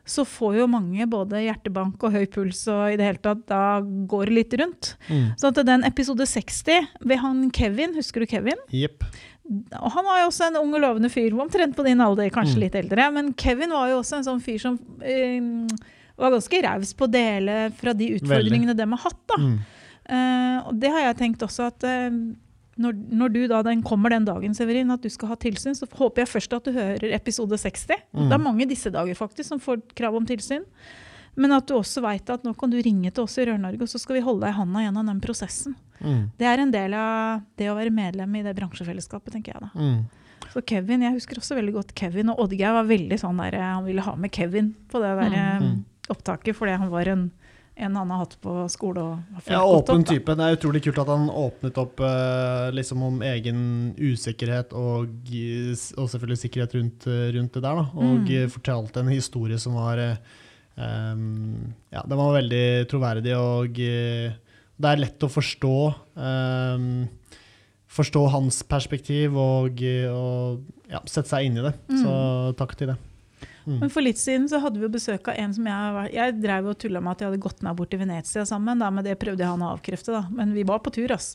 så får jo mange både hjertebank og høy puls, og i det hele tatt da går det litt rundt. Mm. Så at den episode 60 ved han Kevin, husker du Kevin? Yep. Og han var jo også en ung og lovende fyr, omtrent på din alder, kanskje Mm. litt eldre. Men Kevin var jo også en sånn fyr som øh, var ganske raus på å dele fra de utfordringene de har hatt. da. Mm. Uh, og det har jeg tenkt også at eh, når, når du da den kommer den dagen, Severin, at du skal ha tilsyn, så håper jeg først at du hører episode 60. Mm. Det er mange disse dager faktisk som får krav om tilsyn. Men at du også veit at nå kan du ringe til oss i Rør-Norge, og så skal vi holde deg i handa gjennom den prosessen. Mm. Det er en del av det å være medlem i det bransjefellesskapet, tenker jeg da. Mm. Så Kevin, Jeg husker også veldig godt Kevin, og Oddgeir var veldig sånn der, han ville ha med Kevin på det der eh, Mm. opptaket, fordi han var en, en han har hatt på skole. og Ja, åpen opp, type. Det er utrolig kult at han åpnet opp eh, liksom om egen usikkerhet og, og selvfølgelig sikkerhet rundt, eh, rundt det der. Da. Og Mm. eh, fortalte en historie som var eh, em, Ja, den var veldig troverdig, og eh, det er lett å forstå. em, forstå hans perspektiv og, eh, og ja, sette seg inn i det. Så takk til det. Mm. Men For litt siden så hadde vi besøk av en som jeg Jeg drev og tulla med at jeg hadde gått med bort til Venezia sammen, da, men det prøvde han å avkrefte. da. Men vi var på tur, ass.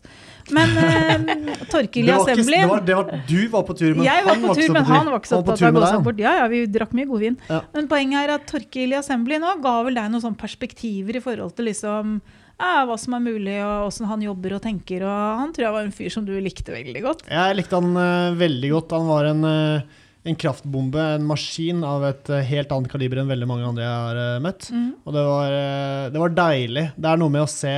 Men eh, Torkil i Assembly det var, det var, du var på tur, men Jeg var han på tur, men han var ikke så opptatt tur av å gå seg bort. Ja, ja, vi drakk mye godvin. Ja. Men poenget er at Torkil Assembly nå ga vel deg noen sånne perspektiver i forhold til liksom ja, hva som er mulig, og åssen han jobber og tenker. Og han tror jeg var en fyr som du likte veldig godt. Jeg likte han uh, veldig godt. Han var en, eh, en kraftbombe, en maskin av et eh, helt annet kaliber enn veldig mange andre jeg har eh, møtt. Mm. Og det var, eh, det var deilig. Det er noe med å se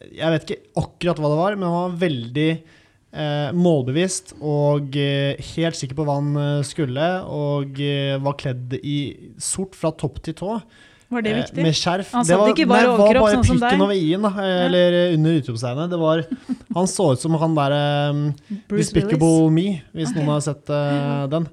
Jeg vet ikke akkurat hva det var, men han var veldig eh, målbevisst og helt sikker på hva han skulle, og var kledd i sort fra topp til tå. Var det Eh, viktig? Med skjerf. Han Det satt ikke bare overkropp, overkropp, som deg. sånn som bare pikken over i-en, eh, eller ja. under utropstegnet. Det Han så ut som han derre um, Bruce Despicable Me, hvis okay. noen har sett uh, den.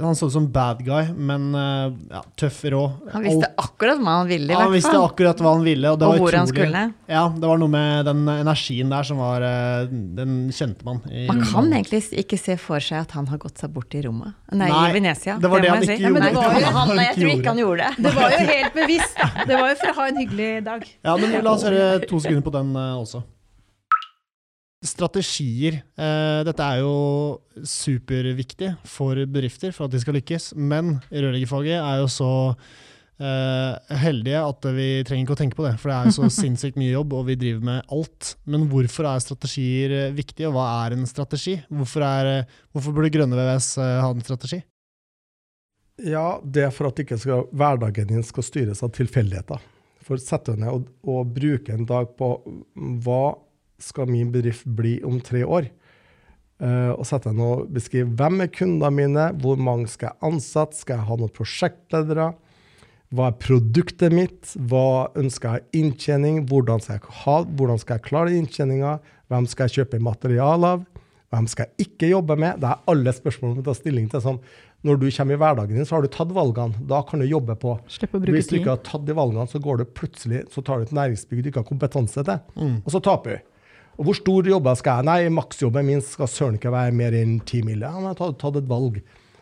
Han så ut som bad guy, men eh, ja, tøff, rå. Han visste akkurat hva han ville, i han visste akkurat hva han ville, og det Og var hvor han skulle. Ja, det var noe med den energien der som var eh, Den kjente man. Man rommet. kan egentlig ikke se for seg at han har gått seg bort i Roma. Nei, Nei, i Venezia. det var det det han ikke si. gjorde. Var jo- han, jeg tror ikke han gjorde det. Det var jo helt bevisst. Det var jo for å ha en hyggelig dag. Ja, men la oss høre to sekunder på den eh, også. Strategier. Eh, dette er jo superviktig for bedrifter for at de skal lykkes, men rørleggerfaget er jo så eh, heldige at vi trenger ikke å tenke på det, for det er jo så sinnssykt mye jobb, og vi driver med alt. Men hvorfor er strategier viktig, viktige, og hva er en strategi? Hvorfor, er, eh, hvorfor burde Grønne VVS eh, ha en strategi? Ja, det er for at ikke skal, hverdagen din skal styres av tilfeldigheter. For sette deg ned og, og bruke en dag på hva skal min bedrift bli om tre år? Uh, og sette deg ned og beskrive hvem er kundene mine, hvor mange skal jeg ansette, skal jeg ha noen prosjektledere? Hva er produktet mitt? Hva ønsker jeg inntjening? Hvordan skal jeg, ha, hvordan skal jeg klare inntjeninga? Hvem skal jeg kjøpe materiale av? Hvem skal jeg ikke jobbe med? Det er alle spørsmål du ta stilling til. Sånn, når du kommer i hverdagen din, så har du tatt valgene. Da kan du jobbe på. Hvis du ikke har tatt de valgene, så går du plutselig så tar du et næringsbygg du ikke har kompetanse til, og så taper du. Og hvor stor jobber skal jeg? Nei, maksjobben min skal søren ikke være mer enn 10 mill. Ja, men jeg har tatt, et valg.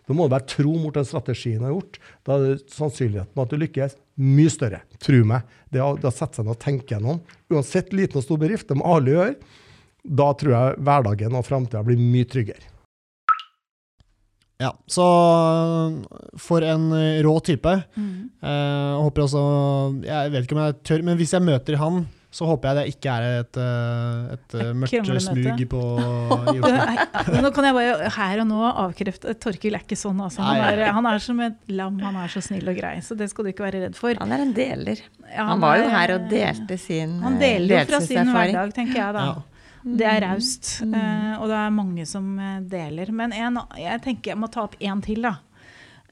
Da må du være tro mot den strategien du har gjort. Da er sannsynligheten for at du lykkes, mye større. Tro meg. Det å, det å sette seg ned og tenke gjennom, uansett liten og stor bedrift, det må alle gjøre, da tror jeg hverdagen og framtida blir mye tryggere. Ja, så for en eh, rå type. Eh, håper også Jeg vet ikke om jeg tør, men hvis jeg møter han, så håper jeg det ikke er et, et, et eh, mørkt smug på i Oslo. nå kan jeg bare her og nå avkrefte Torkil er ikke sånn. Altså. Han, er, han er som et lam, han er så snill og grei. Så det skal du ikke være redd for. Han er en deler. Ja, Han var jo er- her og delte sin Han eh, deler jo fra sin hverdag, tenker jeg da. Ja. Det er raust, eh, og det er mange som eh, deler. Men en, jeg tenker jeg må ta opp én til, da.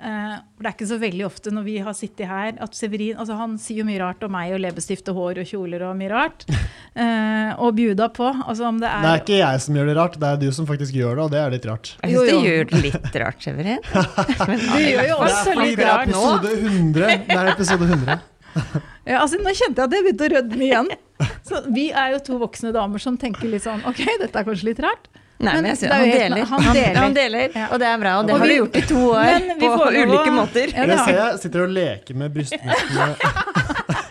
Eh, det er ikke så veldig ofte når vi har sittet her at Severin altså Han sier jo mye rart om meg og leppestift og hår og kjoler og mye rart. Uh, og bjuda på. Altså om det er, Det er ikke jeg som gjør det rart, det er du som faktisk gjør det, og det er litt rart. Jeg Jo, syns du gjør det litt rart, Severin. Men, Du gjør jo også litt rart nå. Det er episode 100. Ja, altså, nå kjente jeg at jeg begynte å rødme igjen. Så vi er jo to voksne damer som tenker litt sånn OK, dette er kanskje litt rart. Nei, Men men jeg synes, han, jo helt- deler. han deler. Han, deler, Ja. og det er bra. Og det Og har vi- du gjort i to år på får ulike måter. Ja, det Jeg ser jeg sitter og leker med brystmusklene.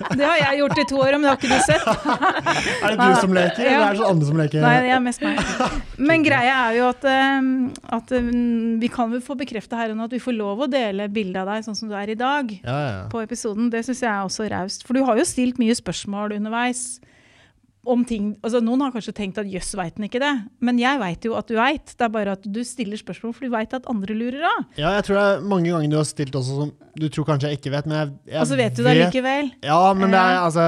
Det har jeg gjort i to år, men det har ikke du sett. Er det du som leker, eller er det sånn andre som leker? Nei, det er mest meg. Men greia er jo at, um, at um, vi kan vel få bekrefta her og nå at vi får lov å dele bilde av deg sånn som du er i dag. Ja, ja. på episoden. Det syns jeg er også raust. For du har jo stilt mye spørsmål underveis om ting altså Noen har kanskje tenkt at jøss, veit den ikke det? Men jeg veit jo at du veit. Det er bare at du stiller spørsmål for du veit at andre lurer av. ja, jeg tror det er mange ganger du har stilt også som du tror kanskje jeg ikke vet, men jeg, jeg Og så vet du det likevel. Ja, men det er altså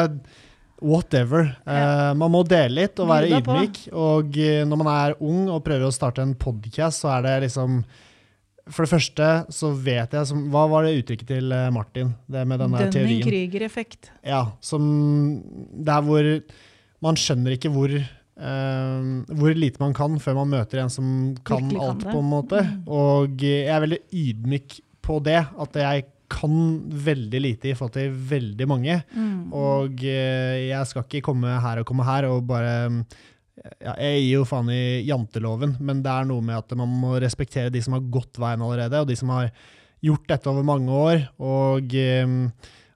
Whatever. Eh, man må dele litt og være ydmyk. Og eh, når man er ung og prøver å starte en podcast, så er det liksom For det første så vet jeg som, Hva var det uttrykket til eh, Martin? Det med den der teorien? Dunning-Krüger-effekt. Ja, som Der hvor man skjønner ikke hvor uh, hvor lite man kan før man møter en som kan Virkelig alt. Mm. på en måte. Og jeg er veldig ydmyk på det. At jeg kan veldig lite i forhold til veldig mange. Mm. Og uh, jeg skal ikke komme her og komme her og bare ja, Jeg gir jo faen i janteloven, men det er noe med at man må respektere de som har gått veien allerede, og de som har gjort dette over mange år. Og eh,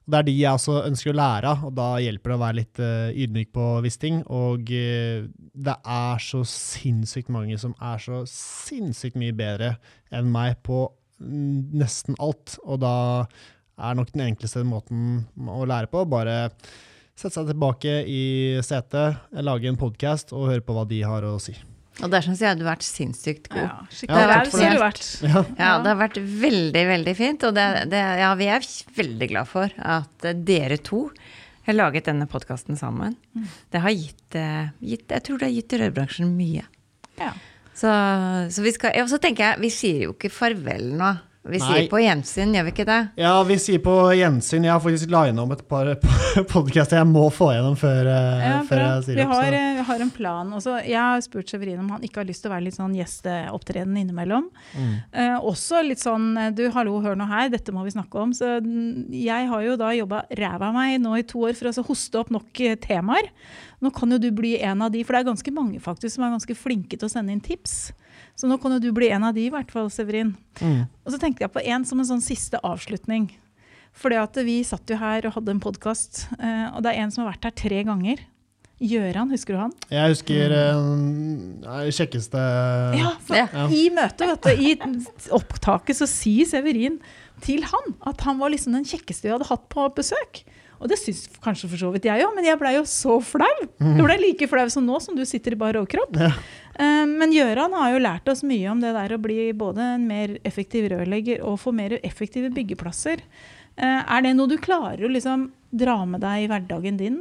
det er de jeg også ønsker å lære av, og da hjelper det å være litt uh, ydmyk på visse ting. Og uh, det er så sinnssykt mange som er så sinnssykt mye bedre enn meg på nesten alt. Og da er nok den enkleste måten å lære på bare sette seg tilbake i setet, lage en podkast og høre på hva de har å si. Og der syns jeg du har vært sinnssykt god. Ja, Ja, skikkelig raus har du vært. Ja. Ja, det har vært veldig, veldig fint. Og det, det, ja, vi er veldig glad for at eh, dere to har laget denne podkasten sammen. Det har gitt, eh, gitt Jeg tror det har gitt rørbransjen mye. Ja. Så, så vi skal Og så tenker jeg, vi sier jo ikke farvel nå. Vi Nei. sier på gjensyn, gjør vi ikke det? Ja, vi sier på gjensyn. Jeg har faktisk lina om et par podkaster jeg må få gjennom før, eh, Ja, før jeg sier Vi opp. har, eh, vi har en plan. Også, jeg har spurt Severin om han ikke har lyst til å være litt sånn gjesteopptreden innimellom. Mm. Eh, også litt sånn eh, Du, hallo, hør nå her, dette må vi snakke om. Så mm, jeg har jo da jobba ræva av meg nå i to år for å så hoste opp nok temaer. Nå kan jo du bli en av de, for det er ganske mange faktisk som er ganske flinke til å sende inn tips. Så nå kan jo du bli en av de, i hvert fall, Severin. Mm. Og så tenkte jeg på en som en sånn siste avslutning. Fordi at vi satt jo her og hadde en podkast, og det er en som har vært her tre ganger. Gjøran, husker du han? Jeg husker uh, kjekkeste Ja, for Ja. i møtet, vet du, i opptaket, så sier Severin til han at han var liksom den kjekkeste vi hadde hatt på besøk. Og det syns kanskje for så vidt jeg òg, men jeg blei jo så flau. Jeg blei like flau som nå, som du sitter i bar overkropp. Ja. Eh, Men Gjøran har jo lært oss mye om det der å bli både en mer effektiv rørlegger og få mer effektive byggeplasser. Eh, Er det noe du klarer å liksom dra med deg i hverdagen din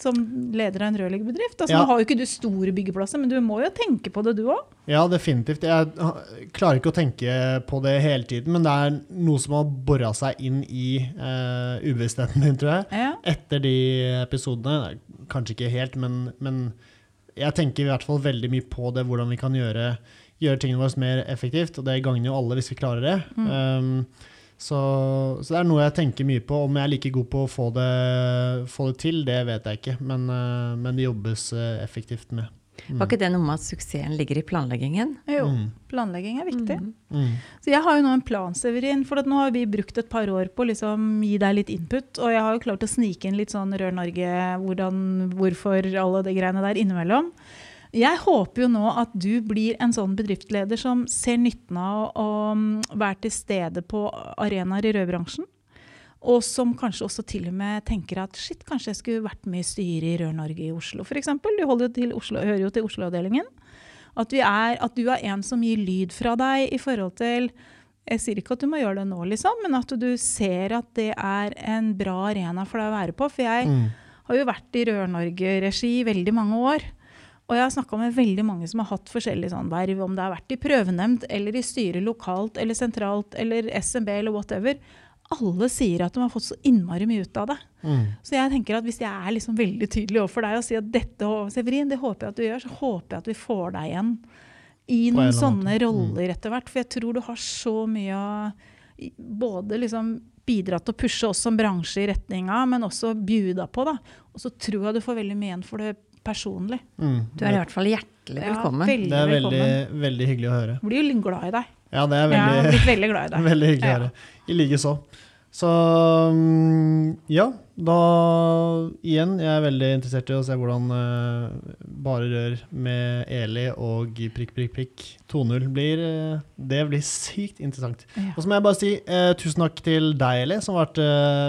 som leder av en rørleggerbedrift? Altså, Ja. Nå har jo ikke du store byggeplasser, men du må jo tenke på det, du òg. Ja, definitivt. Jeg klarer ikke å tenke på det hele tiden, men det er noe som har bora seg inn i uh, ubevisstheten din, tror jeg. Ja. Etter de episodene. Kanskje ikke helt, men, men jeg tenker i hvert fall veldig mye på det, hvordan vi kan gjøre, gjøre tingene våre mer effektivt, og det gagner jo alle hvis vi klarer det. Um, så, så det er noe jeg tenker mye på. Om jeg er like god på å få det, få det til, det vet jeg ikke, men, uh, men det jobbes uh, effektivt med. Var ikke det noe med at suksessen ligger i planleggingen? Jo, Mm. planlegging er viktig. Mm. Så jeg har jo nå en plan, Severin, for at nå har vi brukt et par år på å liksom gi deg litt input. Og jeg har jo klart å snike inn litt sånn Rør Norge, hvordan, hvorfor, alle de greiene der innimellom. Jeg håper jo nå at du blir en sånn bedriftsleder som ser nytten av å um, være til stede på arenaer i rødbransjen. Og som kanskje også til og med tenker at shit, kanskje jeg skulle vært med i styret i Rør Norge i Oslo f.eks. Du holder jo til Oslo, hører jo til Oslo-avdelingen. At, at du er en som gir lyd fra deg i forhold til Jeg sier ikke at du må gjøre det nå, liksom, men at du ser at det er en bra arena for deg å være på. For jeg Mm. har jo vært i Rør-Norge-regi i veldig mange år. Og jeg har snakka med veldig mange som har hatt forskjellige sånn verv, om det har vært i prøvenemnd eller i styret lokalt eller sentralt eller SMB eller whatever. Alle sier at de har fått så innmari mye ut av det. Mm. Så jeg tenker at hvis jeg er liksom veldig tydelig overfor deg og sier at dette, Severin, det håper jeg at du gjør, så håper jeg at vi får deg igjen i noen sånne måte. Mm. roller etter hvert. For jeg tror du har så mye å både liksom bidra til å pushe oss som bransje i retninga, men også bjuda på. da. Og så tror jeg du får veldig mye igjen for det personlig. Mm. Du er i hvert fall hjertelig velkommen. Ja, veldig Det er veldig, velkommen. veldig hyggelig å høre. Jeg blir jo litt glad i deg. Ja, det er Jeg har veldig, blitt veldig glad i deg. veldig hyggelig å høre. I like så. Så mm, ja, da igjen, jeg er veldig interessert i å se hvordan uh, Bare Rør med Eli og prikk, prikk, prikk 2.0 blir. Uh, det blir sykt interessant. Ja. Og så må jeg bare si uh, tusen takk til deg, Eli, som har vært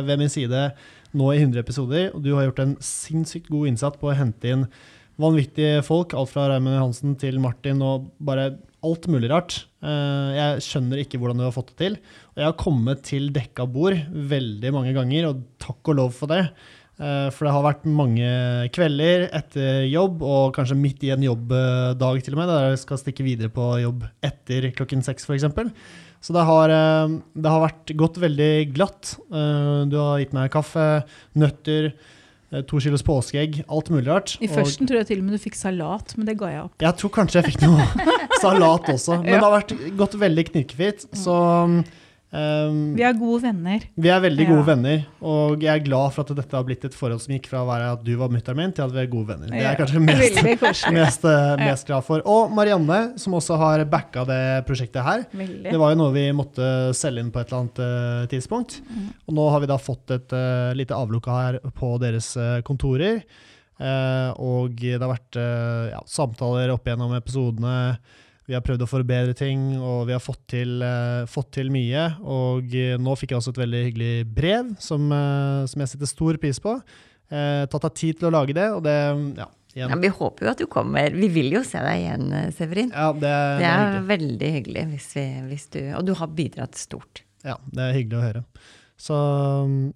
ved min side nå i 100 episoder. Og du har gjort en sinnssykt god innsats på å hente inn vanvittige folk. Alt fra Raymond Johansen til Martin og bare alt mulig rart. Eh, jeg skjønner ikke hvordan du har fått det til. Og jeg har kommet til dekka bord veldig mange ganger, og takk og lov for det. Eh, For det har vært mange kvelder etter jobb, og kanskje midt i en jobbdag til og med, der jeg skal stikke videre på jobb etter klokken seks f.eks. Så det har, eh, det har vært gått veldig glatt. Du har gitt meg kaffe, nøtter, to kilos påskeegg, alt mulig rart. I Og- førsten tror jeg til og med du fikk salat, men det ga jeg opp. jeg tror kanskje jeg fikk noe salat også, men Ja. det har vært gått veldig knirkefritt. Så um, Vi er gode venner. vi er veldig Ja. gode venner, og jeg er glad for at dette har blitt et forhold som gikk fra å være at du var mutter'n min, til at vi er gode venner. Det er jeg kanskje mest, mest, eh, mest glad for. Og Marianne, som også har backa det prosjektet her. Veldig. Det var jo noe vi måtte selge inn på et eller annet eh, tidspunkt. Og nå har vi da fått et uh, lite avlukke her på deres uh, kontorer. Uh, og det har vært ja, samtaler opp gjennom episodene. Vi har prøvd å forbedre ting, og vi har fått til, eh, fått til mye. Og eh, nå fikk jeg også et veldig hyggelig brev, som, eh, som jeg setter stor pris på. Eh, tatt deg tid til å lage det, og det ja. Ja, vi håper jo at du kommer. Vi vil jo se deg igjen, Severin. Ja, det, Det det er er veldig hyggelig hvis, vi, hvis du Og du har bidratt stort. Ja, det er hyggelig å høre. Så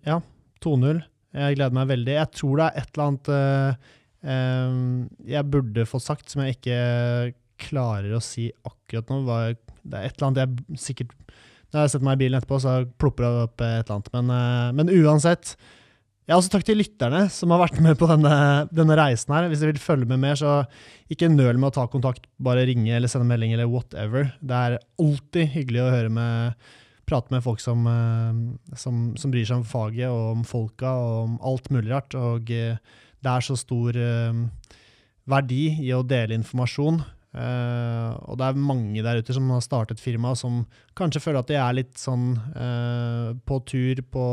ja, 2-0. Jeg gleder meg veldig. Jeg tror det er et eller annet eh, jeg burde få sagt som jeg ikke klarer å si akkurat nå. Det er et eller annet jeg sikkert Når jeg setter meg i bilen etterpå, så plopper det opp et eller annet. Men, eh, men uansett. Har også takk til lytterne som har vært med på denne, denne reisen her. Hvis dere vil følge med mer, så ikke nøl med å ta kontakt. Bare ringe eller sende melding eller whatever. Det er alltid hyggelig å høre med prate med folk som, eh, som, som bryr seg om faget og om folka og om alt mulig rart. Og eh, det er så stor verdi i å dele informasjon. Eh, og det er mange der ute som har startet firma, som kanskje føler at de er litt sånn uh, på tur på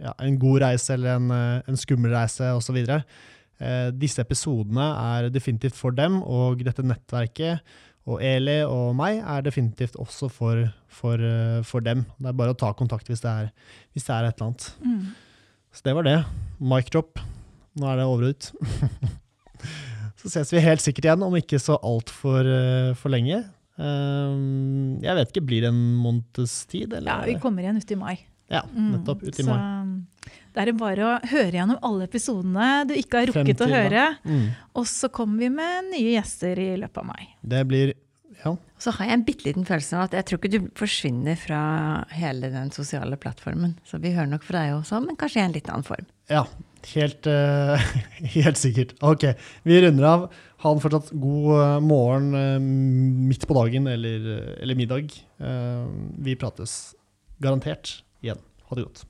ja, en god reise eller en, eh, en skummel reise osv. Uh, disse episodene er definitivt for dem, og dette nettverket og Eli og meg er definitivt også for, for, uh, for dem. Det er bare å ta kontakt hvis det er, hvis det er et eller annet. Mm. Så det var det. Mic drop. Nå er det over og ut. så ses vi helt sikkert igjen om ikke så altfor uh, for lenge. Um, jeg vet ikke, blir det en måneds tid? Ja, vi kommer igjen ut i mai. Ja, Mm, nettopp. Ut i så mai. det er bare å høre gjennom alle episodene du ikke har rukket å til da. høre. Mm. Og så kommer vi med nye gjester i løpet av mai. Det blir Ja. Så har jeg en bitte liten følelse av at jeg tror ikke du forsvinner fra hele den sosiale plattformen. Så vi hører nok fra deg også, men kanskje i en litt annen form. ja helt, uh, helt sikkert. Ok, vi runder av. Ha en fortsatt god eh, morgen eh, midt på dagen eller, eller middag. Uh, vi prates garantert igjen. Ha det godt.